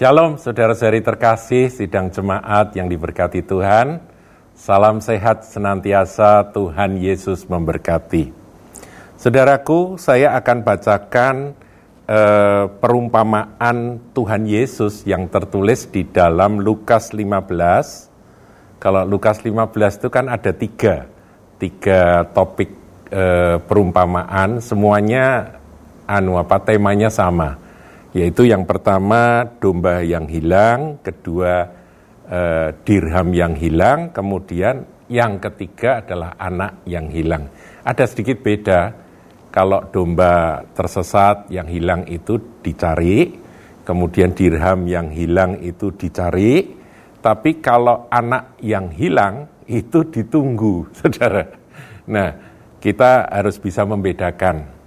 Shalom saudara-saudari terkasih, sidang jemaat yang diberkati Tuhan. Salam sehat senantiasa, Tuhan Yesus memberkati. Saudaraku, saya akan bacakan eh, perumpamaan Tuhan Yesus yang tertulis di dalam Lukas 15. Kalau Lukas 15 itu kan ada tiga, tiga topik eh, perumpamaan, semuanya anu apa temanya sama yaitu yang pertama domba yang hilang, kedua eh, dirham yang hilang, kemudian yang ketiga adalah anak yang hilang. Ada sedikit beda. Kalau domba tersesat yang hilang itu dicari, kemudian dirham yang hilang itu dicari, tapi kalau anak yang hilang itu ditunggu, saudara. Nah, kita harus bisa membedakan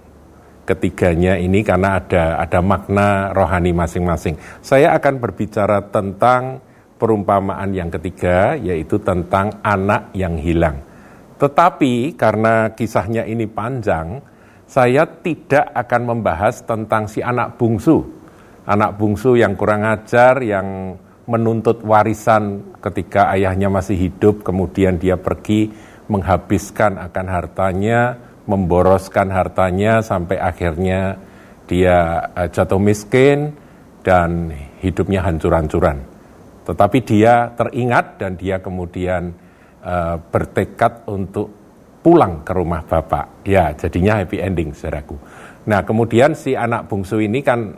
ketiganya ini karena ada ada makna rohani masing-masing. Saya akan berbicara tentang perumpamaan yang ketiga yaitu tentang anak yang hilang. Tetapi karena kisahnya ini panjang, saya tidak akan membahas tentang si anak bungsu. Anak bungsu yang kurang ajar yang menuntut warisan ketika ayahnya masih hidup kemudian dia pergi menghabiskan akan hartanya memboroskan hartanya sampai akhirnya dia uh, jatuh miskin dan hidupnya hancur-hancuran. Tetapi dia teringat dan dia kemudian uh, bertekad untuk pulang ke rumah bapak. Ya, jadinya happy ending, saudaraku. Nah, kemudian si anak bungsu ini kan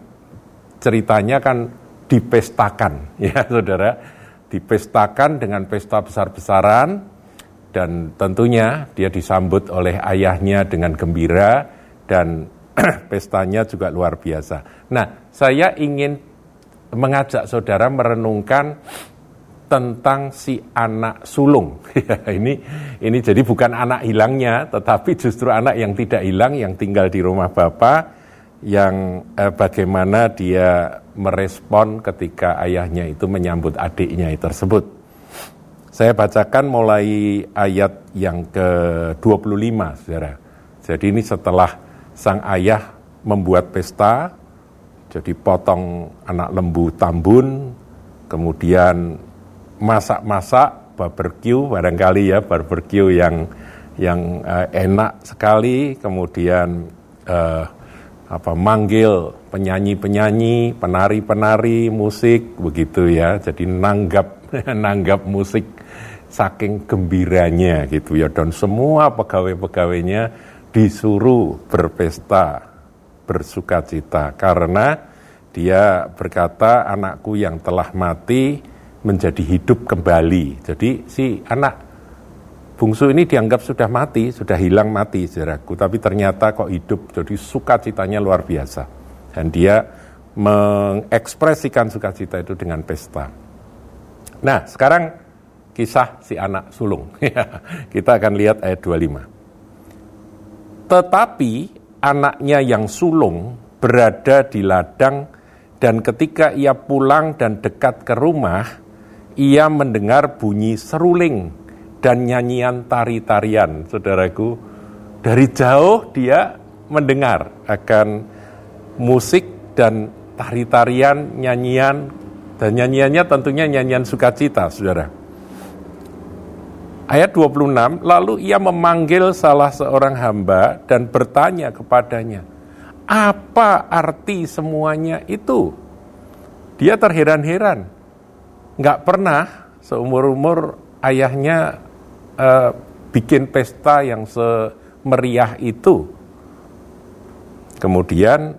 ceritanya kan dipestakan, ya saudara, dipestakan dengan pesta besar-besaran dan tentunya dia disambut oleh ayahnya dengan gembira dan pestanya juga luar biasa. Nah, saya ingin mengajak saudara merenungkan tentang si anak sulung. ini ini jadi bukan anak hilangnya, tetapi justru anak yang tidak hilang yang tinggal di rumah bapak yang eh, bagaimana dia merespon ketika ayahnya itu menyambut adiknya tersebut. Saya bacakan mulai ayat yang ke-25, saudara. Jadi ini setelah sang ayah membuat pesta, jadi potong anak lembu tambun, kemudian masak-masak, barbecue, barangkali ya, barbecue yang yang uh, enak sekali, kemudian uh, apa manggil penyanyi-penyanyi, penari-penari, musik begitu ya. Jadi nanggap nanggap musik saking gembiranya gitu ya dan semua pegawai-pegawainya disuruh berpesta bersukacita karena dia berkata anakku yang telah mati menjadi hidup kembali. Jadi si anak bungsu ini dianggap sudah mati, sudah hilang mati saudaraku, tapi ternyata kok hidup jadi sukacitanya luar biasa. Dan dia mengekspresikan sukacita itu dengan pesta. Nah, sekarang kisah si anak sulung. Kita akan lihat ayat 25. Tetapi anaknya yang sulung berada di ladang dan ketika ia pulang dan dekat ke rumah, ia mendengar bunyi seruling dan nyanyian tari-tarian. Saudaraku, dari jauh dia mendengar akan musik dan tari-tarian, nyanyian, dan nyanyiannya tentunya nyanyian sukacita, saudara. Ayat 26, lalu ia memanggil salah seorang hamba dan bertanya kepadanya, apa arti semuanya itu? Dia terheran-heran, nggak pernah seumur-umur ayahnya uh, bikin pesta yang semeriah itu. Kemudian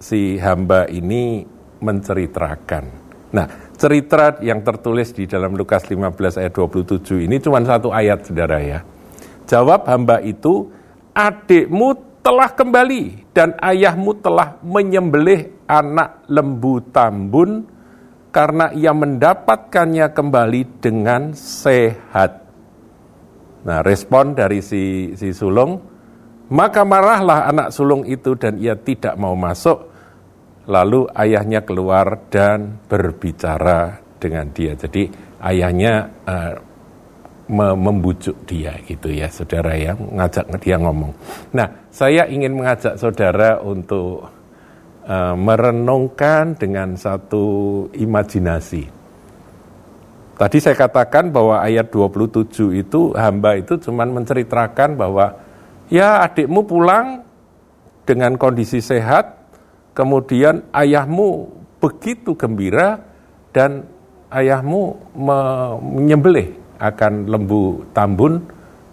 si hamba ini menceritakan. Nah, cerita yang tertulis di dalam Lukas 15 ayat 27 ini cuma satu ayat saudara ya. Jawab hamba itu, adikmu telah kembali dan ayahmu telah menyembelih anak lembu tambun karena ia mendapatkannya kembali dengan sehat. Nah, respon dari si, si sulung, maka marahlah anak sulung itu dan ia tidak mau masuk Lalu ayahnya keluar dan berbicara dengan dia. Jadi ayahnya uh, membujuk dia gitu ya saudara ya, ngajak dia ngomong. Nah saya ingin mengajak saudara untuk uh, merenungkan dengan satu imajinasi. Tadi saya katakan bahwa ayat 27 itu hamba itu cuma menceritakan bahwa ya adikmu pulang dengan kondisi sehat, kemudian ayahmu begitu gembira dan ayahmu menyembelih akan lembu tambun,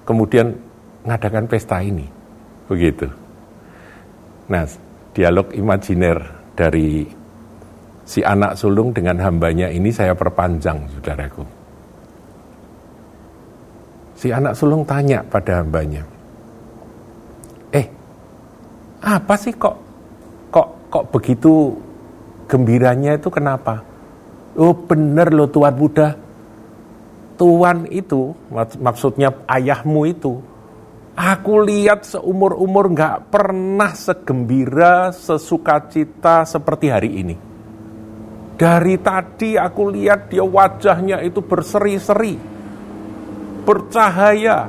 kemudian mengadakan pesta ini. Begitu. Nah, dialog imajiner dari si anak sulung dengan hambanya ini saya perpanjang, saudaraku. Si anak sulung tanya pada hambanya, eh, apa sih kok kok begitu gembiranya itu kenapa? Oh bener loh Tuan Buddha. Tuan itu, maksudnya ayahmu itu, aku lihat seumur-umur nggak pernah segembira, sesukacita seperti hari ini. Dari tadi aku lihat dia wajahnya itu berseri-seri, bercahaya,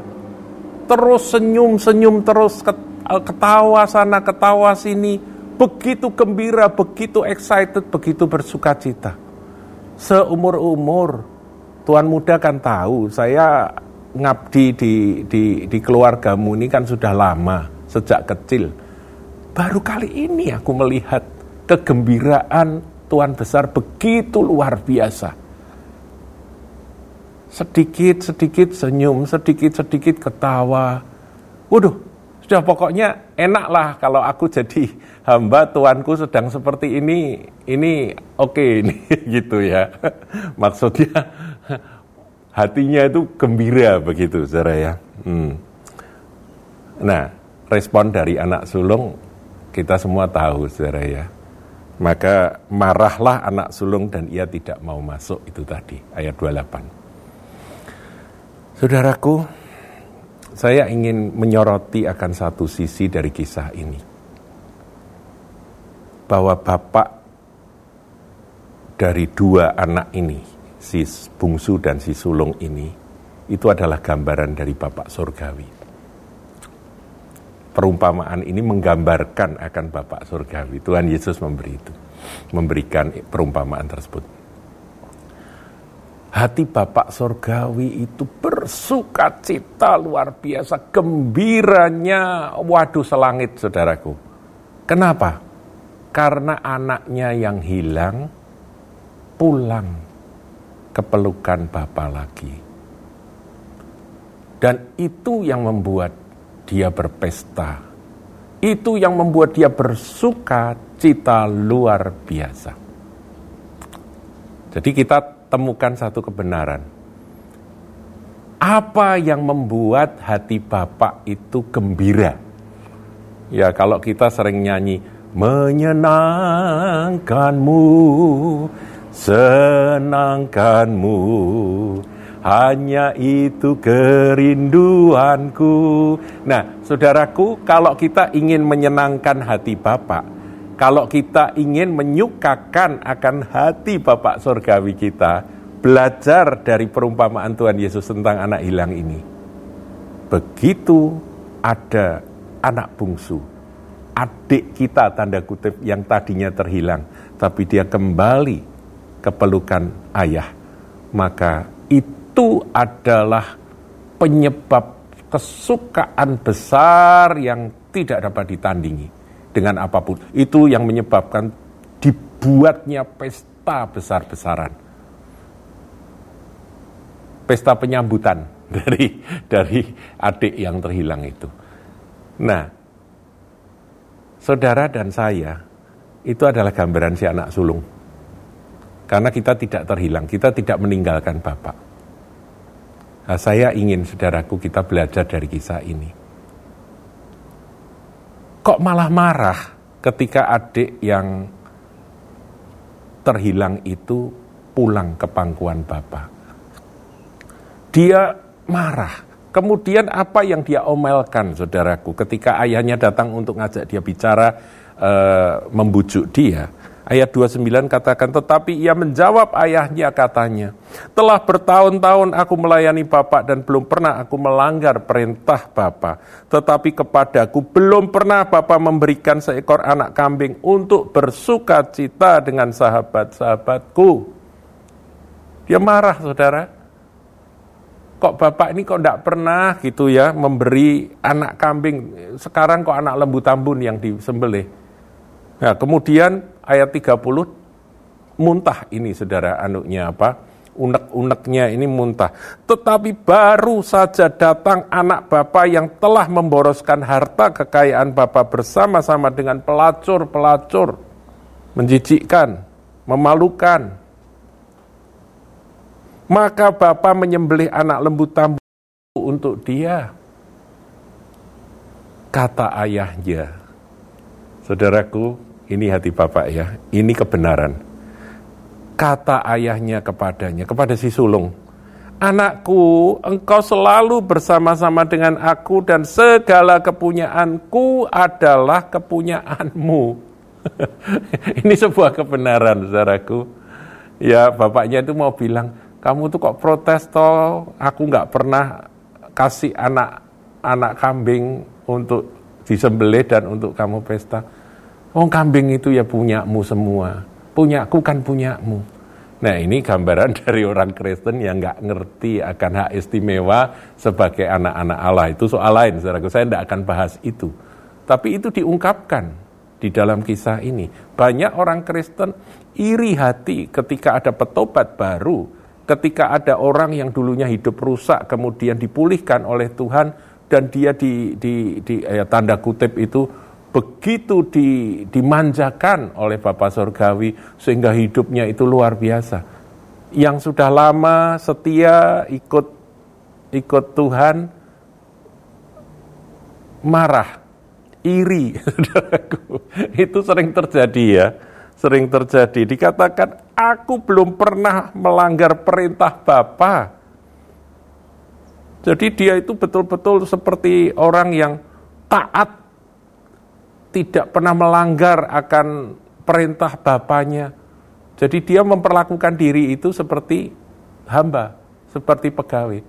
terus senyum-senyum, terus ketawa sana, ketawa sini, begitu gembira, begitu excited, begitu bersukacita seumur-umur. Tuan muda kan tahu, saya ngabdi di, di, di keluargamu ini kan sudah lama, sejak kecil. Baru kali ini aku melihat kegembiraan Tuan besar begitu luar biasa. Sedikit-sedikit senyum, sedikit-sedikit ketawa. Waduh, sudah pokoknya enak lah kalau aku jadi hamba tuanku sedang seperti ini, ini oke okay, ini gitu ya. Maksudnya hatinya itu gembira begitu, saudara ya. Hmm. Nah, respon dari anak sulung kita semua tahu, saudara ya. Maka marahlah anak sulung dan ia tidak mau masuk itu tadi, ayat 28. Saudaraku, saya ingin menyoroti akan satu sisi dari kisah ini bahwa bapak dari dua anak ini, si bungsu dan si sulung ini, itu adalah gambaran dari bapak surgawi. Perumpamaan ini menggambarkan akan bapak surgawi. Tuhan Yesus memberi itu, memberikan perumpamaan tersebut. Hati Bapak Surgawi itu bersuka cita luar biasa, gembiranya, waduh selangit saudaraku. Kenapa? karena anaknya yang hilang pulang ke pelukan Bapa lagi. Dan itu yang membuat dia berpesta. Itu yang membuat dia bersuka cita luar biasa. Jadi kita temukan satu kebenaran. Apa yang membuat hati Bapak itu gembira? Ya kalau kita sering nyanyi, menyenangkanmu, senangkanmu. Hanya itu kerinduanku. Nah, saudaraku, kalau kita ingin menyenangkan hati Bapak, kalau kita ingin menyukakan akan hati Bapak surgawi kita, belajar dari perumpamaan Tuhan Yesus tentang anak hilang ini. Begitu ada anak bungsu, adik kita tanda kutip yang tadinya terhilang, tapi dia kembali ke pelukan ayah, maka itu adalah penyebab kesukaan besar yang tidak dapat ditandingi dengan apa pun. Itu yang menyebabkan dibuatnya pesta besar-besaran. Pesta penyambutan dari dari adik yang terhilang itu. Nah, saudara dan saya itu adalah gambaran si anak sulung. Karena kita tidak terhilang, kita tidak meninggalkan Bapak. Nah, saya ingin saudaraku kita belajar dari kisah ini. Kok malah marah ketika adik yang terhilang itu pulang ke pangkuan Bapak? Dia marah Kemudian apa yang dia omelkan, saudaraku, ketika ayahnya datang untuk ngajak dia bicara, e, membujuk dia. Ayat 29 katakan, tetapi ia menjawab ayahnya katanya, telah bertahun-tahun aku melayani Bapak dan belum pernah aku melanggar perintah Bapak. Tetapi kepadaku belum pernah Bapak memberikan seekor anak kambing untuk bersuka cita dengan sahabat-sahabatku. Dia marah saudara. Kok Bapak ini kok tidak pernah gitu ya memberi anak kambing. Sekarang kok anak lembu tambun yang disembelih. Nah kemudian ayat 30 muntah ini saudara anuknya apa? unek-uneknya ini muntah. Tetapi baru saja datang anak Bapak yang telah memboroskan harta kekayaan Bapak bersama-sama dengan pelacur-pelacur. Menjijikkan, memalukan. Maka Bapak menyembelih anak lembu tambu untuk dia. Kata ayahnya, Saudaraku, ini hati Bapak ya, ini kebenaran. Kata ayahnya kepadanya, kepada si sulung, Anakku, engkau selalu bersama-sama dengan aku dan segala kepunyaanku adalah kepunyaanmu. ini sebuah kebenaran, saudaraku. Ya, bapaknya itu mau bilang, kamu tuh kok protes toh, aku nggak pernah kasih anak anak kambing untuk disembelih dan untuk kamu pesta. Oh kambing itu ya punyamu semua. Punyaku kan punyamu. Nah ini gambaran dari orang Kristen yang nggak ngerti akan hak istimewa sebagai anak-anak Allah. Itu soal lain, saudaraku. Saya tidak akan bahas itu. Tapi itu diungkapkan di dalam kisah ini. Banyak orang Kristen iri hati ketika ada petobat baru, ketika ada orang yang dulunya hidup rusak kemudian dipulihkan oleh Tuhan dan dia di, di, di ya, tanda kutip itu begitu di, dimanjakan oleh Bapak Surgawi sehingga hidupnya itu luar biasa. Yang sudah lama setia ikut ikut Tuhan marah, iri. itu sering terjadi ya. Sering terjadi. Dikatakan aku belum pernah melanggar perintah Bapak. Jadi dia itu betul-betul seperti orang yang taat tidak pernah melanggar akan perintah bapaknya. Jadi dia memperlakukan diri itu seperti hamba, seperti pegawai.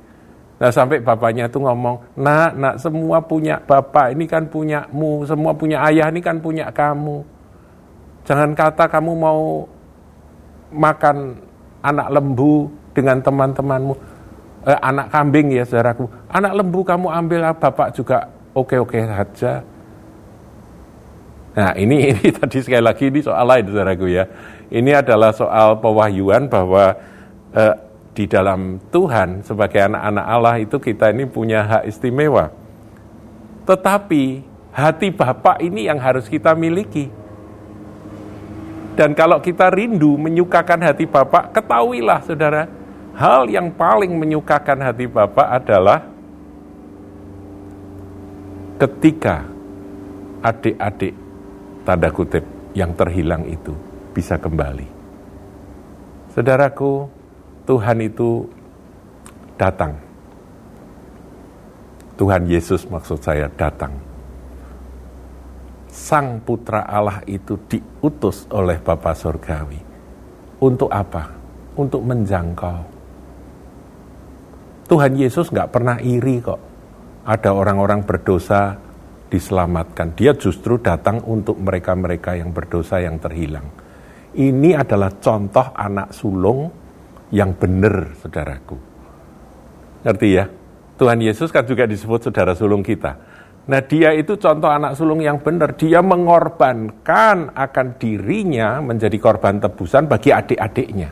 Nah sampai bapaknya itu ngomong, nak, nak semua punya bapak ini kan punyamu, semua punya ayah ini kan punya kamu. Jangan kata kamu mau makan anak lembu dengan teman-temanmu, eh, anak kambing ya saudaraku, anak lembu kamu ambil bapak juga oke-oke saja. Nah ini ini tadi sekali lagi ini soal lain saudaraku ya. Ini adalah soal pewahyuan bahwa eh, di dalam Tuhan sebagai anak-anak Allah itu kita ini punya hak istimewa. Tetapi hati Bapak ini yang harus kita miliki. Dan kalau kita rindu menyukakan hati Bapak, ketahuilah saudara, hal yang paling menyukakan hati Bapak adalah ketika adik-adik tanda kutip yang terhilang itu bisa kembali. Saudaraku, Tuhan itu datang. Tuhan Yesus maksud saya datang. Sang Putra Allah itu diutus oleh Bapa Surgawi. Untuk apa? Untuk menjangkau. Tuhan Yesus nggak pernah iri kok. Ada orang-orang berdosa diselamatkan. Dia justru datang untuk mereka-mereka yang berdosa yang terhilang. Ini adalah contoh anak sulung yang benar, saudaraku. Ngerti ya? Tuhan Yesus kan juga disebut saudara sulung kita. Nah dia itu contoh anak sulung yang benar. Dia mengorbankan akan dirinya menjadi korban tebusan bagi adik-adiknya.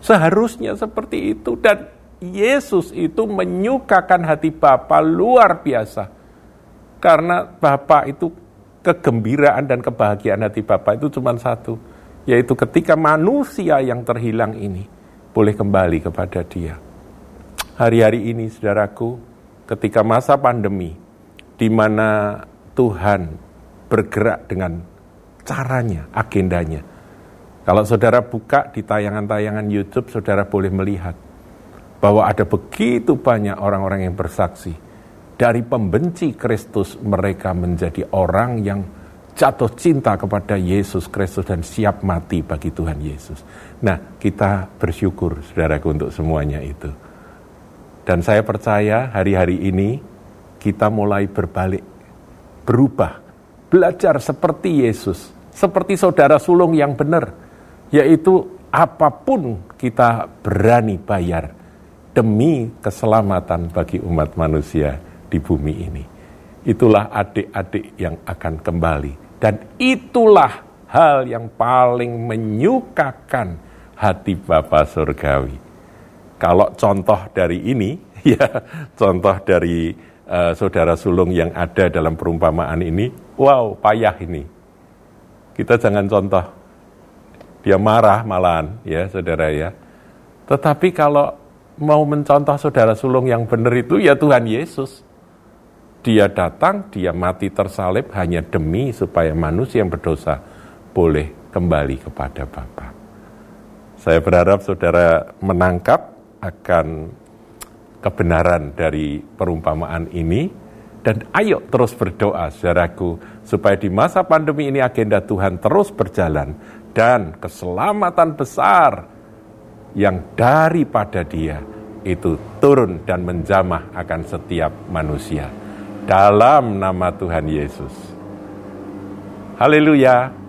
Seharusnya seperti itu. Dan Yesus itu menyukakan hati Bapa luar biasa karena Bapak itu kegembiraan dan kebahagiaan hati Bapak itu cuma satu, yaitu ketika manusia yang terhilang ini boleh kembali kepada Dia. Hari-hari ini, saudaraku, ketika masa pandemi, di mana Tuhan bergerak dengan caranya, agendanya. Kalau saudara buka di tayangan-tayangan YouTube, saudara boleh melihat bahwa ada begitu banyak orang-orang yang bersaksi dari pembenci Kristus mereka menjadi orang yang jatuh cinta kepada Yesus Kristus dan siap mati bagi Tuhan Yesus. Nah, kita bersyukur saudaraku untuk semuanya itu. Dan saya percaya hari-hari ini kita mulai berbalik, berubah, belajar seperti Yesus, seperti saudara sulung yang benar, yaitu apa pun kita berani bayar demi keselamatan bagi umat manusia di bumi ini. Itulah adik-adik yang akan kembali. Dan itulah hal yang paling menyukakan hati Bapa Surgawi. Kalau contoh dari ini, ya contoh dari uh, saudara sulung yang ada dalam perumpamaan ini, wow payah ini. Kita jangan contoh. Dia marah malahan ya saudara ya. Tetapi kalau mau mencontoh saudara sulung yang benar itu ya Tuhan Yesus. Dia datang, dia mati tersalib hanya demi supaya manusia yang berdosa boleh kembali kepada Bapa. Saya berharap saudara menangkap akan kebenaran dari perumpamaan ini dan ayo terus berdoa saudaraku supaya di masa pandemi ini agenda Tuhan terus berjalan dan keselamatan besar yang daripada dia itu turun dan menjamah akan setiap manusia. Dalam nama Tuhan Yesus. Haleluya.